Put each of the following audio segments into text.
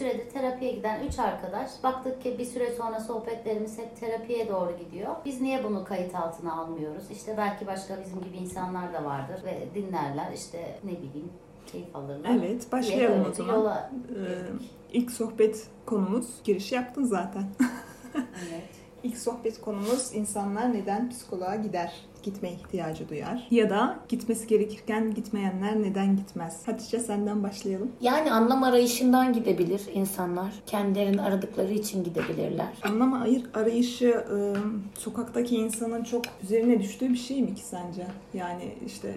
süredir terapiye giden 3 arkadaş baktık ki bir süre sonra sohbetlerimiz hep terapiye doğru gidiyor. Biz niye bunu kayıt altına almıyoruz? İşte belki başka bizim gibi insanlar da vardır ve dinlerler işte ne bileyim keyif alırlar. Evet, başlayalım o zaman. yola Ee, ilk sohbet konumuz, giriş yaptın zaten. Evet. İlk sohbet konumuz insanlar neden psikoloğa gider? Gitmeye ihtiyacı duyar. Ya da gitmesi gerekirken gitmeyenler neden gitmez? Hatice senden başlayalım. Yani anlam arayışından gidebilir insanlar. Kendilerini aradıkları için gidebilirler. Anlam ayır arayışı e, sokaktaki insanın çok üzerine düştüğü bir şey mi ki sence? Yani işte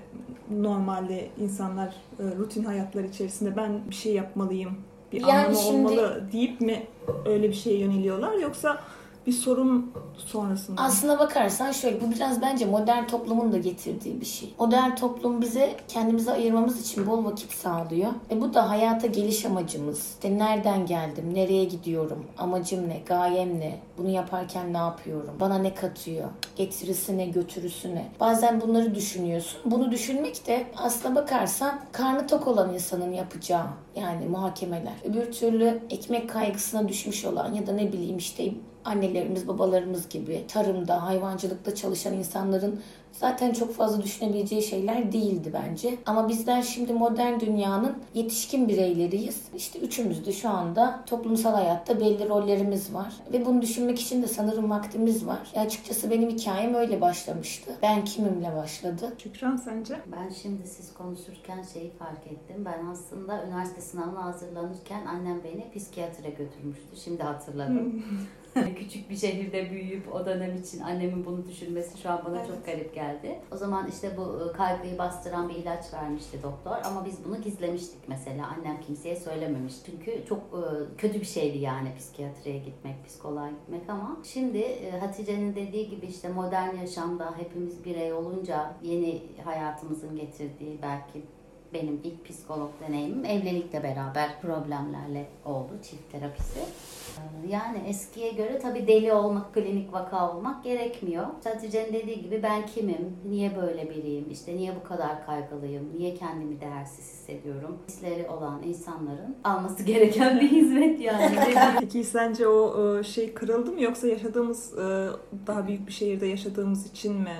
normalde insanlar e, rutin hayatlar içerisinde ben bir şey yapmalıyım, bir Yani anlamı şimdi- olmalı deyip mi öyle bir şeye yöneliyorlar yoksa bir sorun sonrasında? Aslına bakarsan şöyle bu biraz bence modern toplumun da getirdiği bir şey. Modern toplum bize kendimizi ayırmamız için bol vakit sağlıyor. E bu da hayata geliş amacımız. İşte nereden geldim, nereye gidiyorum, amacım ne, gayem ne, bunu yaparken ne yapıyorum, bana ne katıyor, getirisi ne, götürüsü ne. Bazen bunları düşünüyorsun. Bunu düşünmek de aslına bakarsan karnı tok olan insanın yapacağı yani muhakemeler. Öbür türlü ekmek kaygısına düşmüş olan ya da ne bileyim işte annelerimiz, babalarımız gibi tarımda, hayvancılıkta çalışan insanların zaten çok fazla düşünebileceği şeyler değildi bence. Ama bizler şimdi modern dünyanın yetişkin bireyleriyiz. İşte üçümüz de şu anda toplumsal hayatta belli rollerimiz var. Ve bunu düşünmek için de sanırım vaktimiz var. Ya açıkçası benim hikayem öyle başlamıştı. Ben kimimle başladı. Şükran sence? Ben şimdi siz konuşurken şeyi fark ettim. Ben aslında üniversite sınavına hazırlanırken annem beni psikiyatre götürmüştü. Şimdi hatırladım. Küçük bir şehirde büyüyüp o dönem için annemin bunu düşünmesi şu an bana çok garip geldi. O zaman işte bu e, kaygıyı bastıran bir ilaç vermişti doktor ama biz bunu gizlemiştik mesela. Annem kimseye söylememiş. Çünkü çok kötü bir şeydi yani psikiyatriye gitmek, psikoloğa gitmek ama şimdi Hatice'nin dediği gibi işte modern yaşamda hepimiz birey olunca yeni hayatımızın getirdiği belki benim ilk psikolog deneyimim evlilikle beraber problemlerle oldu. Çift terapisi. Yani eskiye göre tabii deli olmak, klinik vaka olmak gerekmiyor. Hatice'nin dediği gibi ben kimim, niye böyle biriyim, işte niye bu kadar kaygılıyım, niye kendimi değersiz hissediyorum. Hisleri olan insanların alması gereken bir hizmet yani. Peki sence o e, şey kırıldı mı yoksa yaşadığımız e, daha büyük bir şehirde yaşadığımız için mi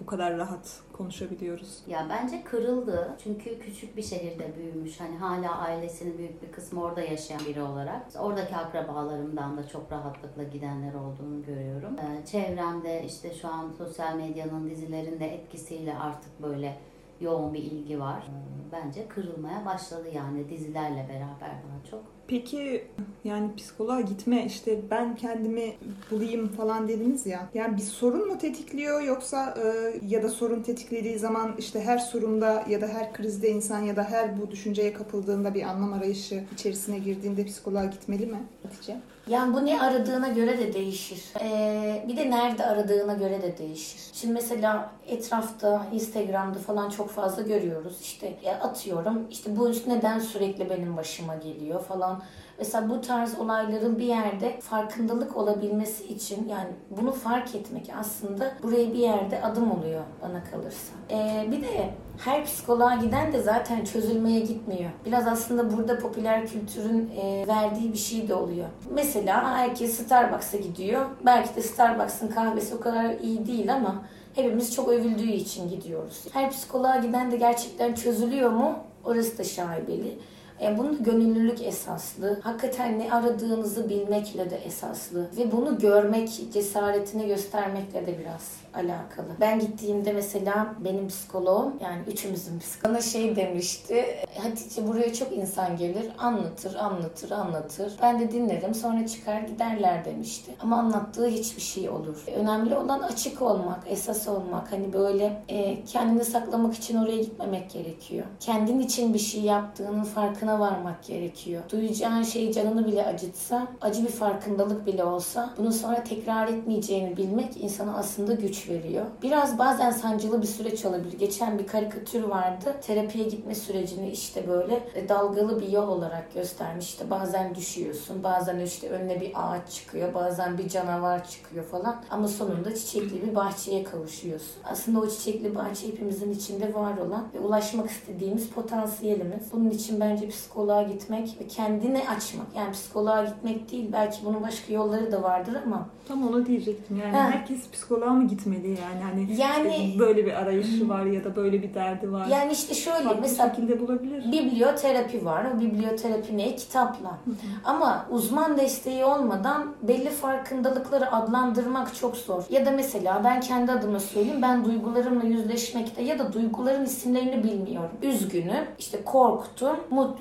bu kadar rahat konuşabiliyoruz? Ya bence kırıldı. Çünkü küçük bir şehirde büyümüş. Hani hala ailesinin büyük bir kısmı orada yaşayan biri olarak. Oradaki akrabalarımdan da çok rahatlıkla gidenler olduğunu görüyorum. Ee, çevremde işte şu an sosyal medyanın dizilerinde etkisiyle artık böyle yoğun bir ilgi var. Ee, Bence kırılmaya başladı yani dizilerle beraber daha çok. Peki yani psikoloğa gitme işte ben kendimi bulayım falan dediniz ya. Yani bir sorun mu tetikliyor yoksa e, ya da sorun tetiklediği zaman işte her sorunda ya da her krizde insan ya da her bu düşünceye kapıldığında bir anlam arayışı içerisine girdiğinde psikoloğa gitmeli mi Hatice? Yani bu ne aradığına göre de değişir. Ee, bir de nerede aradığına göre de değişir. Şimdi mesela etrafta, Instagram'da falan çok fazla görüyoruz. İşte atıyorum işte bu neden sürekli benim başıma geliyor falan. Mesela bu tarz olayların bir yerde farkındalık olabilmesi için yani bunu fark etmek aslında buraya bir yerde adım oluyor bana kalırsa. Ee, bir de her psikoloğa giden de zaten çözülmeye gitmiyor. Biraz aslında burada popüler kültürün e, verdiği bir şey de oluyor. Mesela herkes Starbucks'a gidiyor. Belki de Starbucks'ın kahvesi o kadar iyi değil ama hepimiz çok övüldüğü için gidiyoruz. Her psikoloğa giden de gerçekten çözülüyor mu? Orası da şaibeli. E, bunun gönüllülük esaslı. Hakikaten ne aradığınızı bilmekle de esaslı. Ve bunu görmek, cesaretini göstermekle de biraz alakalı. Ben gittiğimde mesela benim psikoloğum yani üçümüzün psikoloğu bana şey demişti. Hatice buraya çok insan gelir anlatır anlatır anlatır. Ben de dinlerim sonra çıkar giderler demişti. Ama anlattığı hiçbir şey olur. Önemli olan açık olmak, esas olmak. Hani böyle e, kendini saklamak için oraya gitmemek gerekiyor. Kendin için bir şey yaptığının farkına varmak gerekiyor. Duyacağın şey canını bile acıtsa, acı bir farkındalık bile olsa bunu sonra tekrar etmeyeceğini bilmek insana aslında güç veriyor. Biraz bazen sancılı bir süreç olabilir. Geçen bir karikatür vardı. Terapiye gitme sürecini işte böyle e, dalgalı bir yol olarak göstermişti. Bazen düşüyorsun, bazen işte önüne bir ağaç çıkıyor, bazen bir canavar çıkıyor falan. Ama sonunda çiçekli bir bahçeye kavuşuyorsun. Aslında o çiçekli bahçe hepimizin içinde var olan ve ulaşmak istediğimiz potansiyelimiz. Bunun için bence psikoloğa gitmek ve kendini açmak. Yani psikoloğa gitmek değil belki bunun başka yolları da vardır ama. Tam onu diyecektim yani Ha. herkes psikoloğa mı gitmeli yani hani Yani böyle bir arayışı var ya da böyle bir derdi var. yani işte şöyle Farklı mesela şekilde bulabilir. biblioterapi var. O biblioterapi ne? Kitapla. Ama uzman desteği olmadan belli farkındalıkları adlandırmak çok zor. Ya da mesela ben kendi adıma söyleyeyim. Ben duygularımla yüzleşmekte ya da duyguların isimlerini bilmiyorum. Üzgünüm, işte korktum,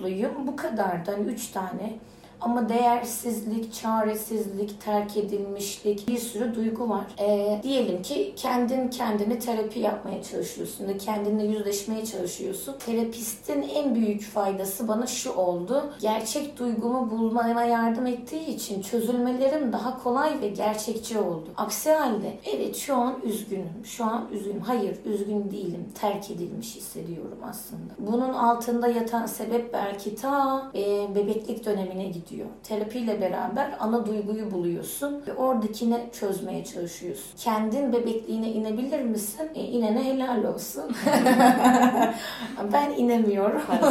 mutluyum. Bu kadardı. Hani üç tane. Ama değersizlik, çaresizlik, terk edilmişlik bir sürü duygu var. Ee, diyelim ki kendin kendini terapi yapmaya çalışıyorsun da kendinle yüzleşmeye çalışıyorsun. Terapistin en büyük faydası bana şu oldu. Gerçek duygumu bulmama yardım ettiği için çözülmelerim daha kolay ve gerçekçi oldu. Aksi halde evet şu an üzgünüm, şu an üzgünüm. Hayır üzgün değilim, terk edilmiş hissediyorum aslında. Bunun altında yatan sebep belki ta e, bebeklik dönemine gidiyor. Terapiyle beraber ana duyguyu buluyorsun ve oradakini çözmeye çalışıyorsun. Kendin bebekliğine inebilir misin? E, inene helal olsun. ben inemiyorum.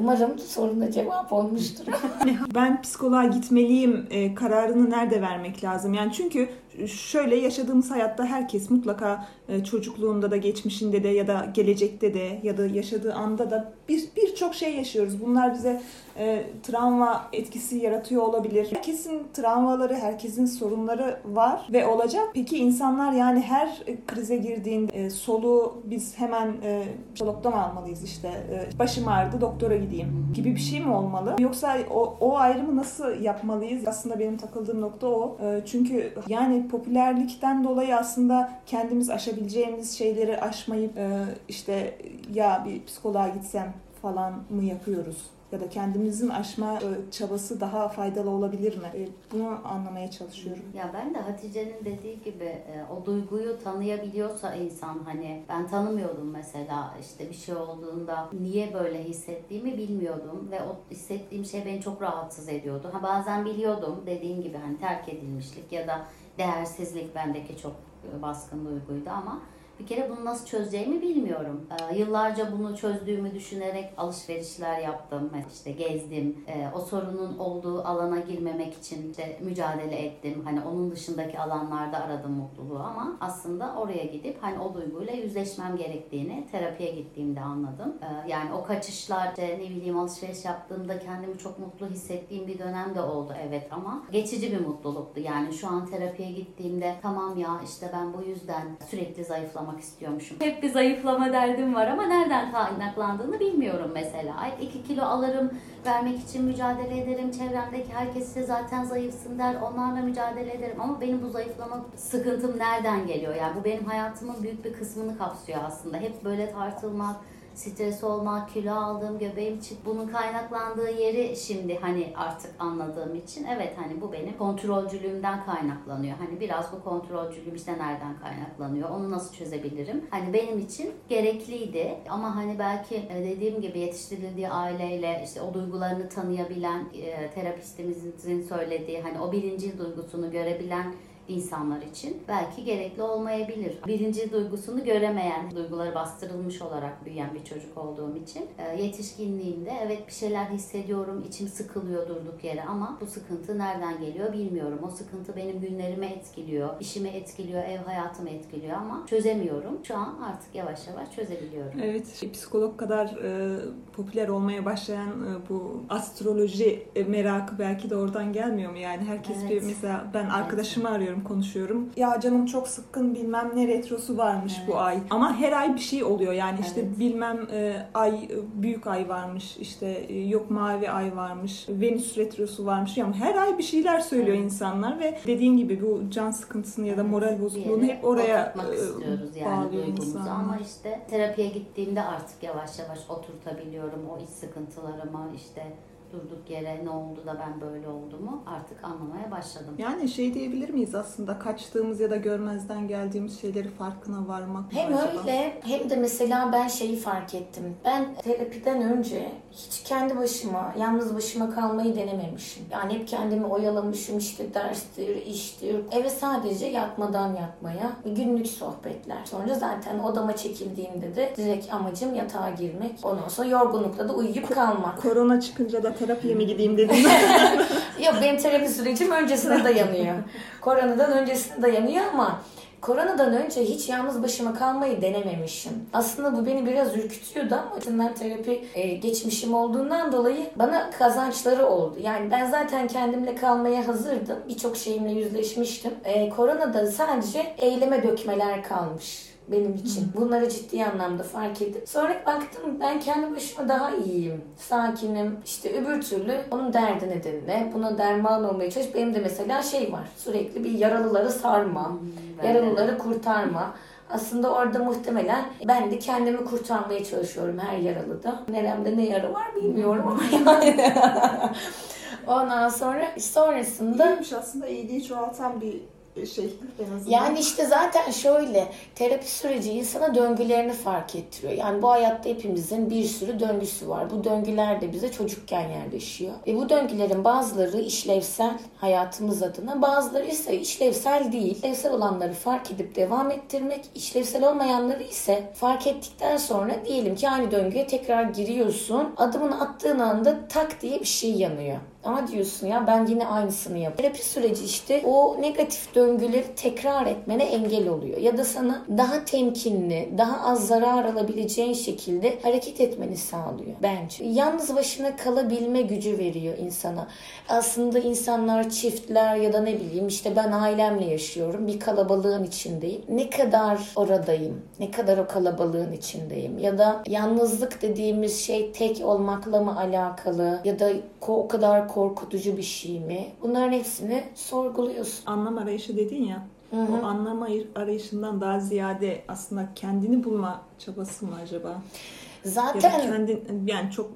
Umarım soruna cevap olmuştur. Ben psikoloğa gitmeliyim e, kararını nerede vermek lazım? Yani çünkü şöyle yaşadığımız hayatta herkes mutlaka e, çocukluğunda da geçmişinde de ya da gelecekte de ya da yaşadığı anda da bir birçok şey yaşıyoruz. Bunlar bize e, travma etkisi yaratıyor olabilir. Herkesin travmaları, herkesin sorunları var ve olacak. Peki insanlar yani her krize girdiğinde e, soluğu biz hemen e, psikologdan almalıyız işte e, başım ağrıdı doktora gideyim gibi bir şey mi olmalı? Yoksa o, o ayrımı nasıl yapmalıyız? Aslında benim takıldığım nokta o. E, çünkü yani popülerlikten dolayı aslında kendimiz aşabileceğimiz şeyleri aşmayıp e, işte ya bir psikoloğa gitsem falan mı yapıyoruz? Ya da kendimizin aşma e, çabası daha faydalı olabilir mi? E, Bunu anlamaya çalışıyorum. Ya ben de Hatice'nin dediği gibi o duyguyu tanıyabiliyorsa insan hani ben tanımıyordum mesela işte bir şey olduğunda niye böyle hissettiğimi bilmiyordum ve o hissettiğim şey beni çok rahatsız ediyordu. Ha bazen biliyordum dediğin gibi hani terk edilmişlik ya da değersizlik bendeki çok e, baskın duyguydu ama bir kere bunu nasıl çözeceğimi bilmiyorum. Ee, yıllarca bunu çözdüğümü düşünerek alışverişler yaptım. işte gezdim. Ee, o sorunun olduğu alana girmemek için işte mücadele ettim. Hani onun dışındaki alanlarda aradım mutluluğu ama aslında oraya gidip hani o duyguyla yüzleşmem gerektiğini terapiye gittiğimde anladım. Ee, yani o kaçışlar işte ne bileyim alışveriş yaptığımda kendimi çok mutlu hissettiğim bir dönem de oldu evet ama geçici bir mutluluktu. Yani şu an terapiye gittiğimde tamam ya işte ben bu yüzden sürekli zayıflamak istiyormuşum. Hep bir zayıflama derdim var ama nereden kaynaklandığını bilmiyorum mesela. Ay 2 kilo alırım, vermek için mücadele ederim. Çevremdeki herkes ise zaten zayıfsın der. Onlarla mücadele ederim. Ama benim bu zayıflama sıkıntım nereden geliyor? Yani bu benim hayatımın büyük bir kısmını kapsıyor aslında. Hep böyle tartılmak, stres olmak, kilo aldığım, göbeğim çık. Bunun kaynaklandığı yeri şimdi hani artık anladığım için evet hani bu benim kontrolcülüğümden kaynaklanıyor. Hani biraz bu kontrolcülüğüm işte nereden kaynaklanıyor? Onu nasıl çözebilirim? Hani benim için gerekliydi ama hani belki e, dediğim gibi yetiştirildiği aileyle işte o duygularını tanıyabilen e, terapistimizin söylediği hani o birinci duygusunu görebilen insanlar için belki gerekli olmayabilir. Birinci duygusunu göremeyen, duyguları bastırılmış olarak büyüyen bir çocuk olduğum için e, yetişkinliğimde evet bir şeyler hissediyorum, içim sıkılıyor durduk yere ama bu sıkıntı nereden geliyor bilmiyorum. O sıkıntı benim günlerimi etkiliyor, işimi etkiliyor, ev hayatımı etkiliyor ama çözemiyorum. Şu an artık yavaş yavaş çözebiliyorum. Evet, psikolog kadar e, popüler olmaya başlayan e, bu astroloji merakı belki de oradan gelmiyor mu? Yani herkes Evet. bir mesela ben arkadaşımı arıyorum, konuşuyorum. Ya canım çok sıkkın bilmem ne retrosu varmış bu Evet. ay. Ama her ay bir şey oluyor. Yani işte Evet. bilmem e, ay e, büyük ay varmış, işte e, yok mavi ay varmış, Venüs retrosu varmış. Yani her ay bir şeyler söylüyor Evet. insanlar ve dediğin gibi bu can sıkıntısını ya da moral bozukluğunu hep oraya e, istiyoruz yani duygumuzu ama işte terapiye gittiğimde artık yavaş yavaş oturtabiliyorum o iç sıkıntılarımı işte durduk yere ne oldu da ben böyle oldumu artık anlamaya başladım. Yani şey diyebilir miyiz aslında kaçtığımız ya da görmezden geldiğimiz şeyleri farkına varmak mı Hem acaba? öyle hem de mesela ben şeyi fark ettim. Ben terapiden önce hiç kendi başıma, yalnız başıma kalmayı denememişim. Yani hep kendimi oyalamışım işte derstir, iştir. Eve sadece yatmadan yatmaya, günlük sohbetler. Sonra zaten odama çekildiğimde de direkt amacım yatağa girmek. Ondan sonra yorgunlukla da uyuyup kalmak. Korona çıkınca da terapiye mi gideyim dedim. Yok benim terapi sürecim öncesine dayanıyor. Koronadan öncesine dayanıyor ama Koronadan önce hiç yalnız başıma kalmayı denememişim. Aslında bu beni biraz ürkütüyordu ama öteden terapi e, geçmişim olduğundan dolayı bana kazançları oldu. Yani ben zaten kendimle kalmaya hazırdım. Birçok şeyimle yüzleşmiştim. E, koronada sadece eyleme dökmeler kalmış benim için. Bunları ciddi anlamda fark edip sonra baktım ben kendi başıma daha iyiyim. Sakinim. İşte öbür türlü onun derdine dinle. Buna derman olmaya çalış. Benim de mesela şey var. Sürekli bir yaralıları sarma. De. Yaralıları kurtarma. Aslında orada muhtemelen ben de kendimi kurtarmaya çalışıyorum her yaralıda. Neremde ne yara var bilmiyorum ama yani. Ondan sonra sonrasında İyiymiş aslında iyiliği çoğaltan bir şey en azından. Yani işte zaten şöyle terapi süreci insana döngülerini fark ettiriyor. Yani bu hayatta hepimizin bir sürü döngüsü var. Bu döngüler de bize çocukken yerleşiyor. Ve bu döngülerin bazıları işlevsel hayatımız adına bazıları ise işlevsel değil. İşlevsel olanları fark edip devam ettirmek, işlevsel olmayanları ise fark ettikten sonra diyelim ki aynı döngüye tekrar giriyorsun. Adımını attığın anda tak diye bir şey yanıyor. Ama diyorsun ya ben yine aynısını yapıyorum. Terapi süreci işte o negatif döngüleri tekrar etmene engel oluyor. Ya da sana daha temkinli, daha az zarar alabileceğin şekilde hareket etmeni sağlıyor bence. Yalnız başına kalabilme gücü veriyor insana. Aslında insanlar çiftler ya da ne bileyim işte ben ailemle yaşıyorum. Bir kalabalığın içindeyim. Ne kadar oradayım? Ne kadar o kalabalığın içindeyim? Ya da yalnızlık dediğimiz şey tek olmakla mı alakalı? Ya da o kadar korkutucu bir şey mi? Bunların hepsini sorguluyorsun. Anlam arayışı dedin ya. O anlam arayışından daha ziyade aslında kendini bulma çabası mı acaba? Ya Zaten kendin yani çok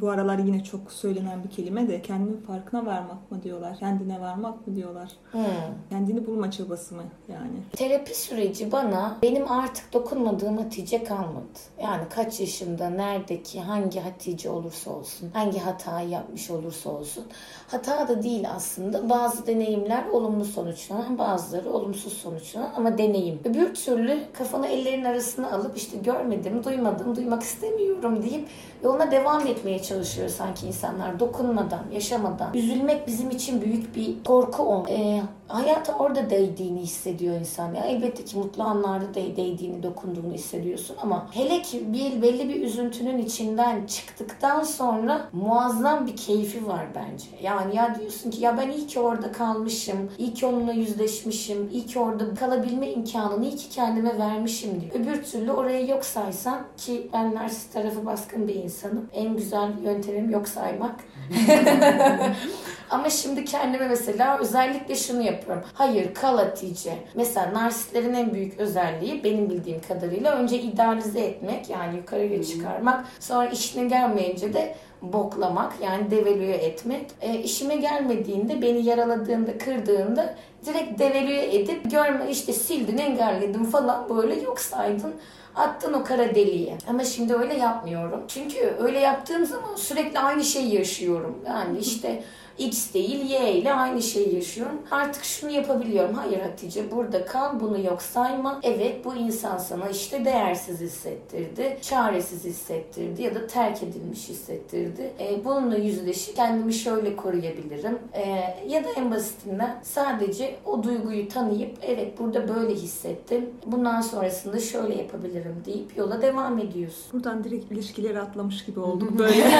bu aralar yine çok söylenen bir kelime de kendinin farkına varmak mı diyorlar? Kendine varmak mı diyorlar? Hmm. Kendini bulma çabası mı yani? Terapi süreci bana benim artık dokunmadığım Hatice kalmadı. Yani kaç yaşında, neredeki, hangi Hatice olursa olsun, hangi hatayı yapmış olursa olsun. Hata da değil aslında. Bazı deneyimler olumlu sonuçlanan, bazıları olumsuz sonuçlanan ama deneyim. Öbür türlü kafanı ellerin arasına alıp işte görmedim, duymadım, duymak istemiyorum deyip yoluna devam etmeye çalışıyor sanki insanlar dokunmadan, yaşamadan. Üzülmek bizim için büyük bir korku o. Ee, hayata orada değdiğini hissediyor insan. Ya elbette ki mutlu anlarda da değdiğini, dokunduğunu hissediyorsun ama hele ki bir belli bir üzüntünün içinden çıktıktan sonra muazzam bir keyfi var bence. Yani ya diyorsun ki ya ben iyi ki orada kalmışım, iyi ki onunla yüzleşmişim, iyi ki orada kalabilme imkanını iyi ki kendime vermişim diyor. Öbür türlü orayı yok saysan ki ben narsist tarafı baskın bir insanım. En güzel yöntemim yok saymak. Ama şimdi kendime mesela özellikle şunu yapıyorum. Hayır kal Hatice. Mesela narsistlerin en büyük özelliği benim bildiğim kadarıyla önce idealize etmek yani yukarıya çıkarmak. Sonra işine gelmeyince de boklamak yani devalüe etmek. E, işime gelmediğinde beni yaraladığında kırdığında direkt devalüe edip görme işte sildin engelledin falan böyle yok saydın attın o kara deliğe. Ama şimdi öyle yapmıyorum. Çünkü öyle yaptığım zaman sürekli aynı şeyi yaşıyorum. Yani işte X değil Y ile aynı şeyi yaşıyorum. Artık şunu yapabiliyorum. Hayır Hatice burada kal bunu yok sayma. Evet bu insan sana işte değersiz hissettirdi. Çaresiz hissettirdi ya da terk edilmiş hissettirdi. E, bununla yüzleşip kendimi şöyle koruyabilirim. E, ya da en basitinden sadece o duyguyu tanıyıp evet burada böyle hissettim. Bundan sonrasında şöyle yapabilirim deyip yola devam ediyorsun. Buradan direkt ilişkileri atlamış gibi olduk böyle.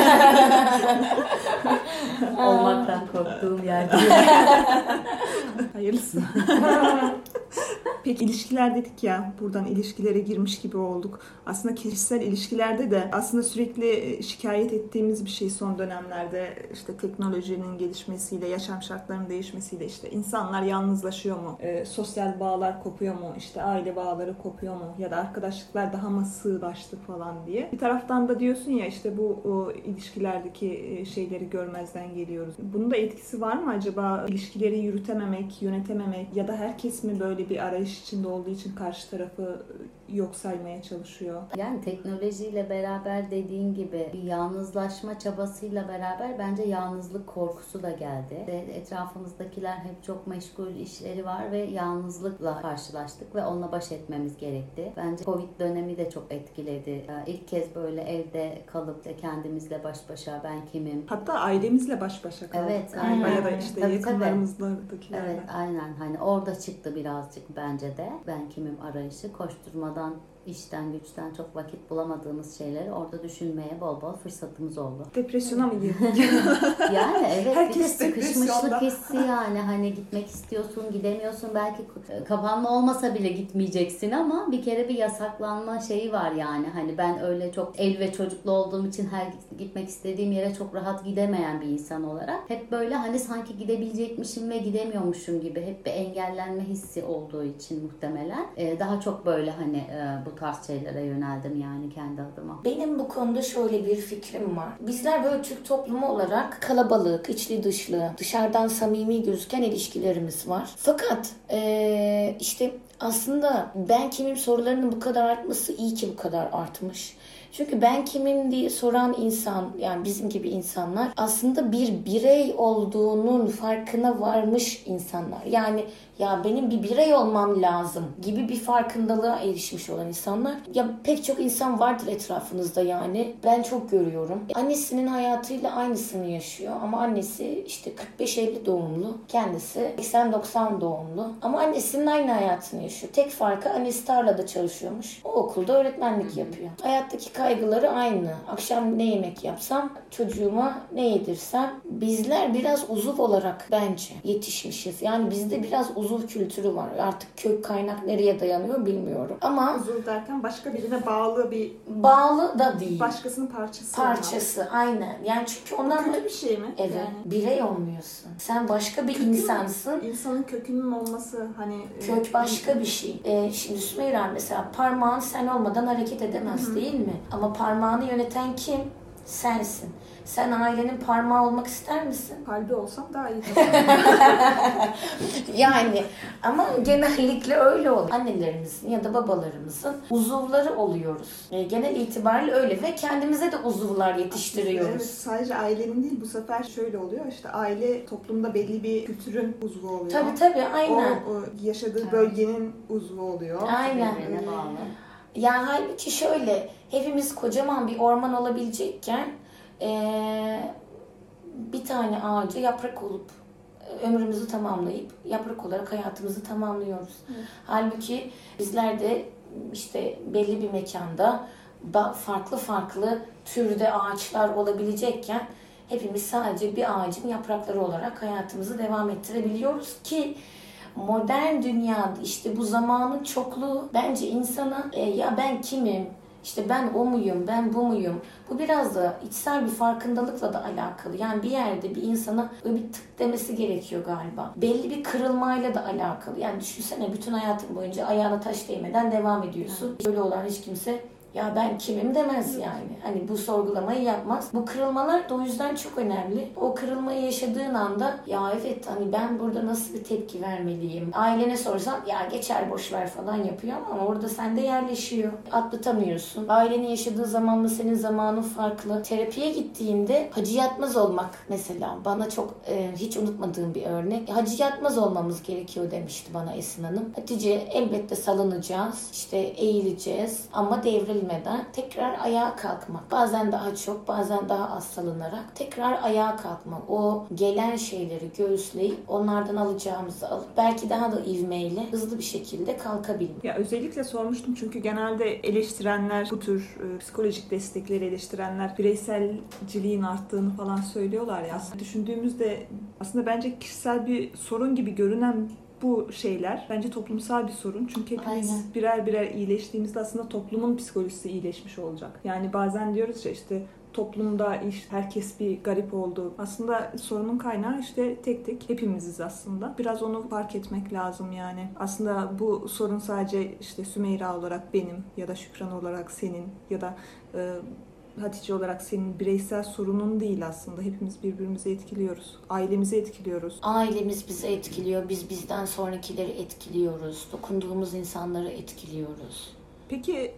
Olmaktan korktuğum yerde. Hayırlısı. Peki ilişkiler dedik ya buradan ilişkilere girmiş gibi olduk. Aslında kişisel ilişkilerde de aslında sürekli e, şikayet ettiğimiz bir şey son dönemlerde işte teknolojinin gelişmesiyle, yaşam şartlarının değişmesiyle işte insanlar yalnızlaşıyor mu? E, sosyal bağlar kopuyor mu? İşte aile bağları kopuyor mu? Ya da arkadaşlıklar daha mı sığlaştı falan diye. Bir taraftan da diyorsun ya işte bu o ilişkilerdeki e, şeyleri görmezden geliyoruz. Bunun da etkisi var mı acaba? İlişkileri yürütememek, yönetememek ya da herkes mi böyle bir arayış içinde olduğu için karşı tarafı yok saymaya çalışıyor? Yani teknolojiyle beraber dediğin gibi bir yalnızlaşma çabasıyla beraber bence yalnızlık korkusu da geldi. Etrafımızdakiler hep çok meşgul işleri var ve yalnızlıkla karşılaştık ve onunla baş etmemiz gerekti. Bence Covid dönemi de çok etkiledi. İlk kez böyle evde kalıp da kendimizle baş başa ben kimim? Hatta ailemizle baş başa kaldık Evet, galiba aynen. ya da işte tabii. yakınlarımızdakilerle. Evet aynen hani orada çıktı birazcık bence de ben kimim arayışı koşturmadan On. İşten güçten çok vakit bulamadığımız şeyleri orada düşünmeye bol bol fırsatımız oldu. Depresyona mı girdik? Yani evet bir de Herkes sıkışmışlık hissi yani hani gitmek istiyorsun gidemiyorsun belki kapanma olmasa bile gitmeyeceksin ama bir kere bir yasaklanma şeyi var yani hani ben öyle çok ev ve çocuklu olduğum için her gitmek istediğim yere çok rahat gidemeyen bir insan olarak hep böyle hani sanki gidebilecekmişim ve gidemiyormuşum gibi hep bir engellenme hissi olduğu için muhtemelen daha çok böyle hani bu tarz şeylere yöneldim yani kendi adıma. Benim bu konuda şöyle bir fikrim var. Bizler böyle Türk toplumu olarak kalabalık, içli dışlı, dışarıdan samimi gözüken ilişkilerimiz var. Fakat eee, işte aslında ben kimim sorularının bu kadar artması iyi ki bu kadar artmış. Çünkü ben kimim diye soran insan yani bizim gibi insanlar aslında bir birey olduğunun farkına varmış insanlar. Yani ya benim bir birey olmam lazım gibi bir farkındalığa erişmiş olan insanlar. Ya pek çok insan vardır etrafınızda yani. Ben çok görüyorum. Annesinin hayatıyla aynısını yaşıyor ama annesi işte 45-50 doğumlu. Kendisi 80-90 doğumlu. Ama annesinin aynı hayatını yaşıyor. Tek farkı annesi tarlada çalışıyormuş. O okulda öğretmenlik yapıyor. Hayattaki kaygıları aynı. Akşam ne yemek yapsam, çocuğuma ne yedirsem. Bizler biraz uzuv olarak bence yetişmişiz. Yani bizde biraz uzuv kültürü var. Artık kök kaynak nereye dayanıyor bilmiyorum. Ama Huzur derken başka birine bağlı bir bağlı da değil. başkasının parçası. Parçası aynen. Yani çünkü ondan Kötü bir şey mi? Evet. Yani Birey olmuyorsun. Sen başka bir Kökü mü? insansın. insanın kökünün olması hani e, Kök başka bir şey. Ee, şimdi Sümeyra mesela parmağın sen olmadan hareket edemez değil mi? Ama parmağını yöneten kim? Sensin. Sen ailenin parmağı olmak ister misin? kalbi olsam daha iyi. Yani ama genellikle öyle oluyor. Annelerimizin ya da babalarımızın uzuvları oluyoruz. Ee, genel itibariyle öyle ve kendimize de uzuvlar yetiştiriyoruz. Evet, sadece ailenin değil bu sefer şöyle oluyor işte aile toplumda belli bir kültürün uzvu oluyor. Tabii tabii O, aynen. o yaşadığı bölgenin uzvu oluyor. Aynen. Birbirine bağlı. Yani halbuki şöyle hepimiz kocaman bir orman olabilecekken eee, bir tane ağaca yaprak olup ömrümüzü tamamlayıp yaprak olarak hayatımızı tamamlıyoruz. Halbuki bizler de işte belli bir mekanda farklı farklı türde ağaçlar olabilecekken hepimiz sadece bir ağacın yaprakları olarak hayatımızı devam ettirebiliyoruz ki modern dünyada işte bu zamanın çokluğu bence insana e, ya ben kimim? İşte ben o muyum, ben bu muyum? Bu biraz da içsel bir farkındalıkla da alakalı. Yani bir yerde bir insana bir tık demesi gerekiyor galiba. Belli bir kırılmayla da alakalı. Yani düşünsene bütün hayatın boyunca ayağına taş değmeden devam ediyorsun. Böyle olan hiç kimse ya ben kimim demez yani. Hani bu sorgulamayı yapmaz. Bu kırılmalar da o yüzden çok önemli. O kırılmayı yaşadığın anda ya evet hani ben burada nasıl bir tepki vermeliyim? Ailene sorsan ya geçer boş ver falan yapıyor ama orada sende yerleşiyor. Atlatamıyorsun. Ailenin yaşadığı zamanla senin zamanın farklı. Terapiye gittiğinde hacı yatmaz olmak mesela bana çok e, hiç unutmadığım bir örnek. Hacı yatmaz olmamız gerekiyor demişti bana Esin Hanım. Hatice elbette salınacağız. işte eğileceğiz ama devrilmeden tekrar ayağa kalkmak. Bazen daha çok bazen daha az salınarak tekrar ayağa kalkmak. O gelen şeyleri göğüsleyip onlardan alacağımızı alıp belki daha da ivmeyle hızlı bir şekilde kalkabilmek. Ya özellikle sormuştum çünkü genelde eleştirenler bu tür e, psikolojik destekleri eleştirenler bireyselciliğin arttığını falan söylüyorlar ya. Düşündüğümüzde aslında bence kişisel bir sorun gibi görünen bu şeyler bence toplumsal bir sorun. Çünkü hepimiz Aynen. birer birer iyileştiğimizde aslında toplumun psikolojisi iyileşmiş olacak. Yani bazen diyoruz ya işte toplumda iş herkes bir garip oldu. Aslında sorunun kaynağı işte tek tek hepimiziz aslında. Biraz onu fark etmek lazım yani. Aslında bu sorun sadece işte Sümeyra olarak benim ya da Şükran olarak senin ya da e, Hatice olarak senin bireysel sorunun değil aslında. Hepimiz birbirimizi etkiliyoruz. Ailemizi etkiliyoruz. Ailemiz bizi etkiliyor. Biz bizden sonrakileri etkiliyoruz. Dokunduğumuz insanları etkiliyoruz. Peki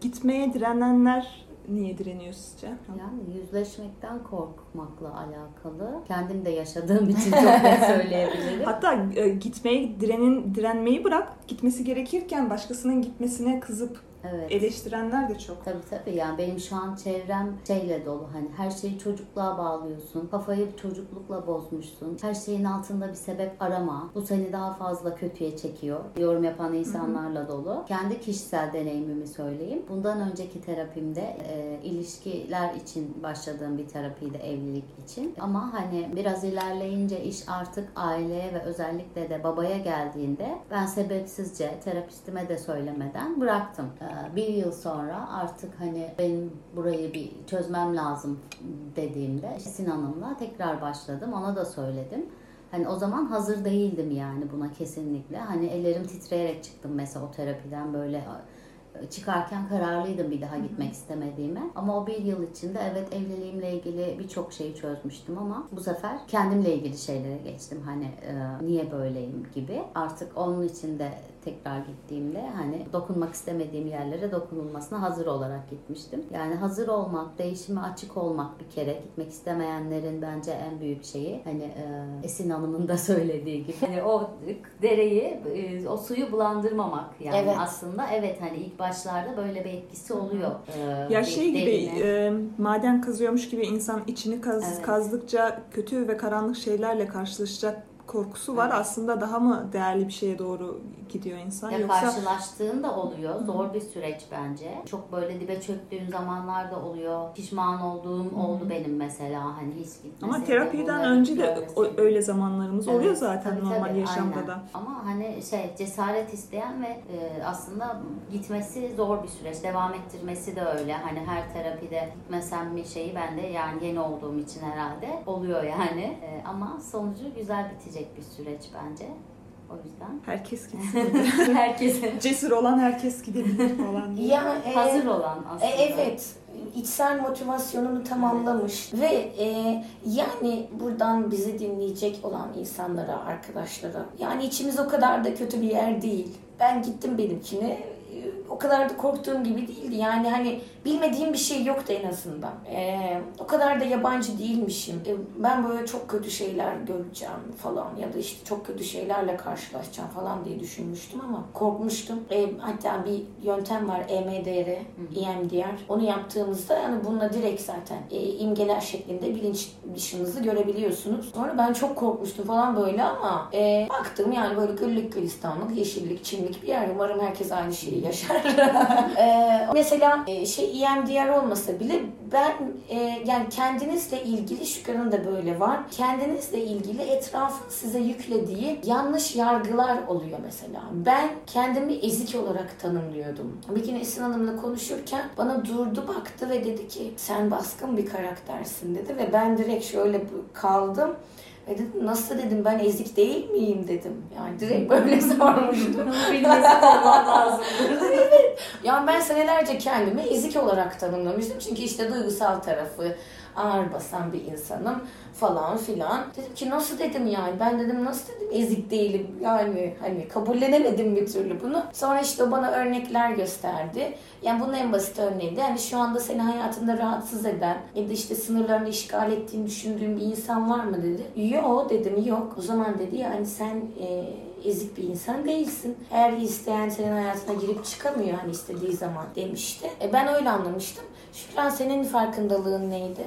gitmeye direnenler niye direniyor sizce? Yani yüzleşmekten korkmakla alakalı. Kendim de yaşadığım için çok net söyleyebilirim. Hatta e, gitmeye direnin direnmeyi bırak, gitmesi gerekirken başkasının gitmesine kızıp Evet. eleştirenler de çok. Tabii tabii yani benim şu an çevrem şeyle dolu hani her şeyi çocukluğa bağlıyorsun. Kafayı çocuklukla bozmuşsun. Her şeyin altında bir sebep arama. Bu seni daha fazla kötüye çekiyor. Yorum yapan insanlarla dolu. Kendi kişisel deneyimimi söyleyeyim. Bundan önceki terapimde e, ilişkiler için başladığım bir terapiydi evlilik için. Ama hani biraz ilerleyince iş artık aileye ve özellikle de babaya geldiğinde ben sebepsizce terapistime de söylemeden bıraktım. Ee, Bir yıl sonra artık hani benim burayı bir çözmem lazım dediğimde Esin Hanım'la tekrar başladım. Ona da söyledim. Hani o zaman hazır değildim yani buna kesinlikle. Hani ellerim titreyerek çıktım mesela o terapiden böyle e, çıkarken kararlıydım bir daha gitmek istemediğime. Ama o bir yıl içinde evet evliliğimle ilgili birçok şeyi çözmüştüm ama bu sefer kendimle ilgili şeylere geçtim. Hani e, niye böyleyim gibi. Artık onun için de tekrar gittiğimde hani dokunmak istemediğim yerlere dokunulmasına hazır olarak gitmiştim. Yani hazır olmak, değişime açık olmak bir kere gitmek istemeyenlerin bence en büyük şeyi hani e, Esin Hanım'ın da söylediği gibi hani o dereyi, e, o suyu bulandırmamak yani Evet. aslında evet hani ilk başlarda böyle bir etkisi oluyor. E, Ya şey gibi derine. e, maden kazıyormuş gibi insan içini kaz, Evet. kazdıkça kötü ve karanlık şeylerle karşılaşacak korkusu var. Evet. Aslında daha mı değerli bir şeye doğru gidiyor insan Ya yoksa karşılaştığında oluyor. Zor bir süreç bence. Çok böyle dibe çöktüğün zamanlar da oluyor. Pişman olduğum oldu benim mesela. Hani hiç gitmeseydim. ama terapiden önce de o- öyle zamanlarımız oluyor Evet, zaten tabii, normal tabii, yaşamda aynen. da. Ama hani şey cesaret isteyen ve e, aslında gitmesi zor bir süreç. Devam ettirmesi de öyle. Hani her terapide gitmesem bir şeyi ben de yani yeni olduğum için herhalde oluyor yani. E, ama sonucu güzel bitecek bir süreç bence. O yüzden Herkes gitsin. herkesin Cesur olan herkes gidebilir falan. diye. Ya e, hazır olan E, aslında. evet içsel motivasyonunu tamamlamış ve e, yani buradan bizi dinleyecek olan insanlara, arkadaşlara yani içimiz o kadar da kötü bir yer değil. Ben gittim benimkine e, o kadar da korktuğum gibi değildi. Yani hani bilmediğim bir şey yoktu en azından. E, o kadar da yabancı değilmişim. E, ben böyle çok kötü şeyler göreceğim falan ya da işte çok kötü şeylerle karşılaşacağım falan diye düşünmüştüm ama korkmuştum. E, hatta bir yöntem var EMDR, EMDR. Onu yaptığımızda yani bununla direkt zaten e, imgeler şeklinde bilinç dışınızı görebiliyorsunuz. Sonra ben çok korkmuştum falan böyle ama e, baktım yani böyle güllük gülistanlık, yeşillik, çimlik bir yer. Umarım herkes aynı şeyi yaşar. e, mesela e, şey EMDR olmasa bile ben e, yani kendinizle ilgili Şükran'ın da böyle var. Kendinizle ilgili etrafın size yüklediği yanlış yargılar oluyor mesela. Ben kendimi ezik olarak tanımlıyordum. Bir gün Esin Hanım'la konuşurken bana durdu baktı ve dedi ki sen baskın bir karaktersin dedi ve ben direkt şöyle kaldım. Ve dedim nasıl dedim ben ezik değil miyim dedim. Yani direkt böyle sormuştum. Bunu bilmesi olman lazım. Yani ben senelerce kendimi ezik olarak tanımlamıştım. Çünkü işte duygusal tarafı ağır basan bir insanım falan filan. Dedim ki nasıl dedim yani ben dedim nasıl dedim ezik değilim yani hani kabullenemedim bir türlü bunu. Sonra işte bana örnekler gösterdi. Yani bunun en basit örneği de yani şu anda seni hayatında rahatsız eden ya da işte sınırlarını işgal ettiğini düşündüğün bir insan var mı dedi. Yok dedim yok. O zaman dedi yani sen e, ezik bir insan değilsin. Her isteyen senin hayatına girip çıkamıyor hani istediği zaman demişti. E ben öyle anlamıştım. Şükran senin farkındalığın neydi?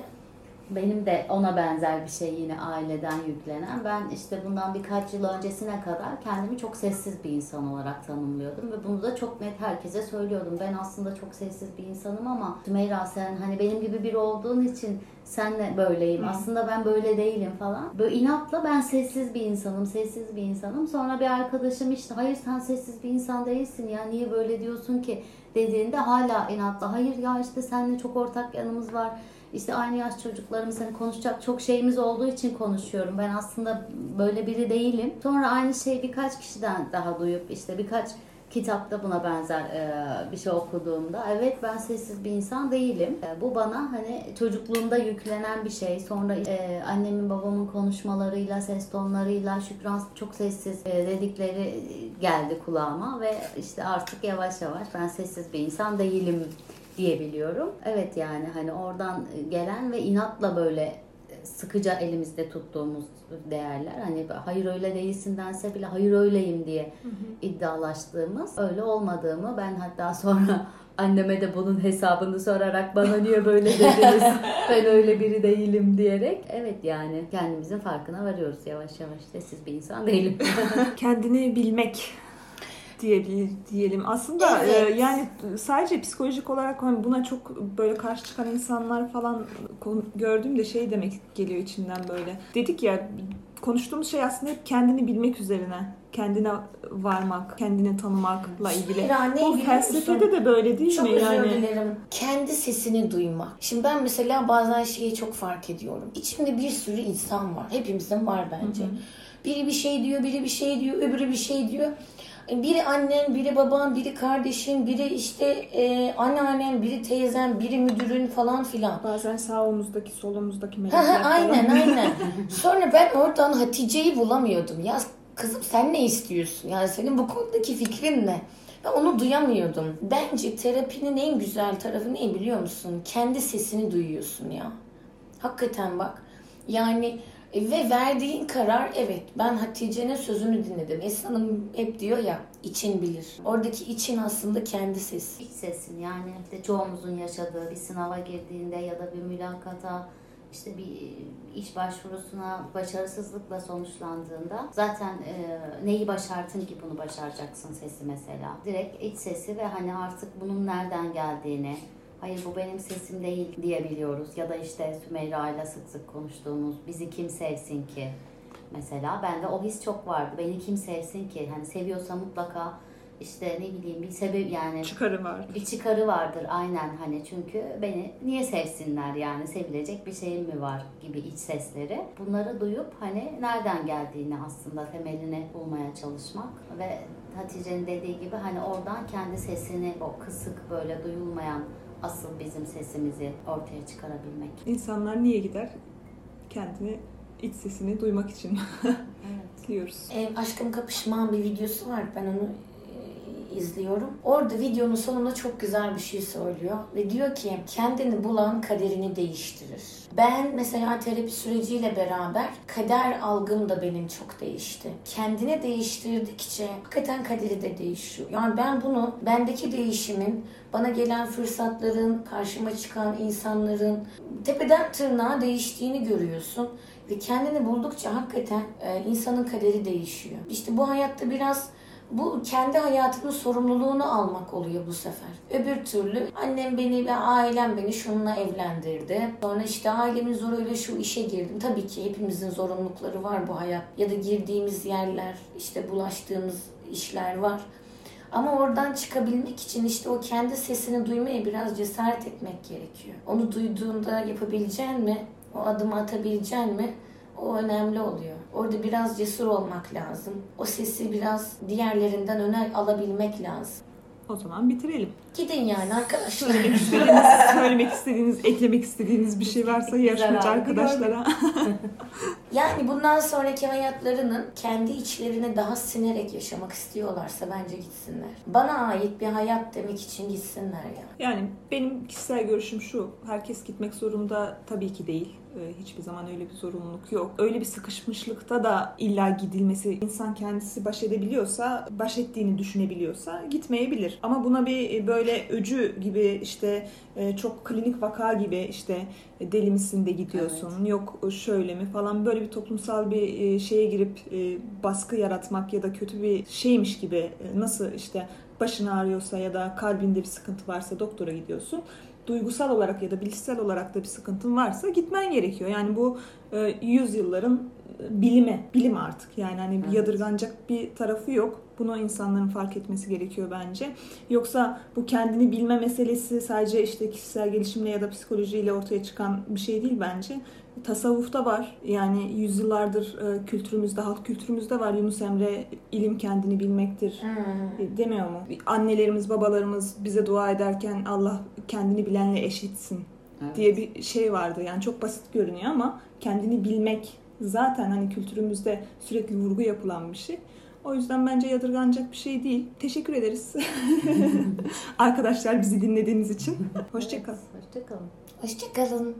Benim de ona benzer bir şey yine aileden yüklenen. Ben işte bundan birkaç yıl öncesine kadar kendimi çok sessiz bir insan olarak tanımlıyordum ve bunu da çok net herkese söylüyordum. Ben aslında çok sessiz bir insanım ama Sümeyra sen hani benim gibi biri olduğun için senle böyleyim. Hı. Aslında ben böyle değilim falan. Böyle inatla ben sessiz bir insanım, sessiz bir insanım. Sonra bir arkadaşım işte hayır sen sessiz bir insan değilsin ya niye böyle diyorsun ki dediğinde hala inatla hayır ya işte seninle çok ortak yanımız var. İşte aynı yaş çocuklarımız hani konuşacak çok şeyimiz olduğu için konuşuyorum. Ben aslında böyle biri değilim. Sonra aynı şeyi birkaç kişiden daha duyup işte birkaç kitapta buna benzer e, bir şey okuduğumda evet ben sessiz bir insan değilim. E, bu bana hani çocukluğumda yüklenen bir şey. Sonra e, annemin babamın konuşmalarıyla, ses tonlarıyla Şükran çok sessiz e, dedikleri geldi kulağıma ve işte artık yavaş yavaş ben sessiz bir insan değilim diyebiliyorum. Evet yani hani oradan gelen ve inatla böyle sıkıca elimizde tuttuğumuz değerler. Hani hayır öyle değilsin dense bile hayır öyleyim diye iddialaştığımız öyle olmadığımı ben hatta sonra anneme de bunun hesabını sorarak bana niye böyle dediniz ben öyle biri değilim diyerek evet yani kendimizin farkına varıyoruz yavaş yavaş sessiz bir insan değilim. Kendini bilmek diyebilir diyelim. Aslında Evet. e, yani sadece psikolojik olarak hani buna çok böyle karşı çıkan insanlar falan gördüğümde şey demek geliyor içinden böyle. Dedik ya konuştuğumuz şey aslında hep kendini bilmek üzerine. Kendine varmak, kendini tanımakla ilgili. Ne Bu felsefede de böyle değil Çok mi? özür Yani dilerim. Kendi sesini duymak. Şimdi ben mesela bazen şeyi çok fark ediyorum. İçimde bir sürü insan var. Hepimizin var bence. Biri bir şey diyor, biri bir şey diyor, öbürü bir şey diyor. Biri annen, biri baban, biri kardeşin, biri işte e, anneannen, biri teyzen, biri müdürün falan filan. bazen sağ omuzdaki, sol omuzdaki melekler falan. aynen aynen. Sonra ben oradan Hatice'yi bulamıyordum. Ya kızım sen ne istiyorsun? Yani senin bu konudaki fikrin ne? Ben onu duyamıyordum. Bence terapinin en güzel tarafı ne biliyor musun? Kendi sesini duyuyorsun ya. Hakikaten bak. Yani ve verdiğin karar evet ben Hatice'nin sözünü dinledim. Esin Hanım hep diyor ya için bilir. Oradaki için aslında kendi sesi. İç sesin yani işte çoğumuzun yaşadığı bir sınava girdiğinde ya da bir mülakata işte bir iş başvurusuna başarısızlıkla sonuçlandığında zaten e, neyi başardın ki bunu başaracaksın sesi mesela. Direkt iç sesi ve hani artık bunun nereden geldiğini hayır bu benim sesim değil diyebiliyoruz. Ya da işte Sümeyra ile sık sık konuştuğumuz bizi kim sevsin ki mesela. Bende o his çok vardı. Beni kim sevsin ki? Hani seviyorsa mutlaka işte ne bileyim bir sebep yani Çıkarı var. bir çıkarı vardır aynen hani çünkü beni niye sevsinler yani sevilecek bir şeyim mi var gibi iç sesleri. Bunları duyup hani nereden geldiğini aslında temelini bulmaya çalışmak ve Hatice'nin dediği gibi hani oradan kendi sesini o kısık böyle duyulmayan asıl bizim sesimizi ortaya çıkarabilmek. İnsanlar niye gider? Kendini, iç sesini duymak için Evet. diyoruz. E, Aşkım Kapışman bir videosu var. Ben onu izliyorum. Orada videonun sonunda çok güzel bir şey söylüyor. Ve diyor ki kendini bulan kaderini değiştirir. Ben mesela terapi süreciyle beraber kader algım da benim çok değişti. Kendini değiştirdikçe hakikaten kaderi de değişiyor. Yani ben bunu bendeki değişimin bana gelen fırsatların, karşıma çıkan insanların tepeden tırnağa değiştiğini görüyorsun. Ve kendini buldukça hakikaten e, insanın kaderi değişiyor. İşte bu hayatta biraz bu kendi hayatının sorumluluğunu almak oluyor bu sefer. Öbür türlü annem beni ve ailem beni şununla evlendirdi. Sonra işte ailemin zoruyla şu işe girdim. Tabii ki hepimizin zorunlulukları var bu hayat. Ya da girdiğimiz yerler, işte bulaştığımız işler var. Ama oradan çıkabilmek için işte o kendi sesini duymaya biraz cesaret etmek gerekiyor. Onu duyduğunda yapabileceğin mi? O adımı atabileceğin mi? O önemli oluyor. Orada biraz cesur olmak lazım. O sesi biraz diğerlerinden öne alabilmek lazım. O zaman bitirelim. Gidin yani arkadaşlar. Söylemek istediğiniz, söylemek istediğiniz, eklemek istediğiniz bir şey varsa yarışmacı arkadaşlara. Yani bundan sonraki hayatlarının kendi içlerine daha sinerek yaşamak istiyorlarsa bence gitsinler. Bana ait bir hayat demek için gitsinler ya. Yani benim kişisel görüşüm şu. Herkes gitmek zorunda tabii ki değil. E, hiçbir zaman öyle bir zorunluluk yok. Öyle bir sıkışmışlıkta da illa gidilmesi insan kendisi baş edebiliyorsa, baş ettiğini düşünebiliyorsa gitmeyebilir. Ama buna bir e, böyle öcü gibi işte e, çok klinik vaka gibi işte e, deli misin de gidiyorsun evet. yok şöyle mi falan böyle bir toplumsal bir şeye girip baskı yaratmak ya da kötü bir şeymiş gibi nasıl işte başın ağrıyorsa ya da kalbinde bir sıkıntı varsa doktora gidiyorsun duygusal olarak ya da bilişsel olarak da bir sıkıntın varsa gitmen gerekiyor. Yani bu e, yüzyılların bilimi, bilim artık. Yani hani evet. yadırganacak bir tarafı yok. Bunu insanların fark etmesi gerekiyor bence. Yoksa bu kendini bilme meselesi sadece işte kişisel gelişimle ya da psikolojiyle ortaya çıkan bir şey değil bence. Tasavvufta var. Yani yüzyıllardır e, kültürümüzde, halk kültürümüzde var. Yunus Emre ilim kendini bilmektir hmm. demiyor mu? Annelerimiz, babalarımız bize dua ederken Allah kendini bilenle eşitsin evet. diye bir şey vardı. Yani çok basit görünüyor ama kendini bilmek zaten hani kültürümüzde sürekli vurgu yapılan bir şey. O yüzden bence yadırganacak bir şey değil. Teşekkür ederiz. Arkadaşlar bizi dinlediğiniz için. Hoşçakalın. Hoşçakalın. Hoşçakalın.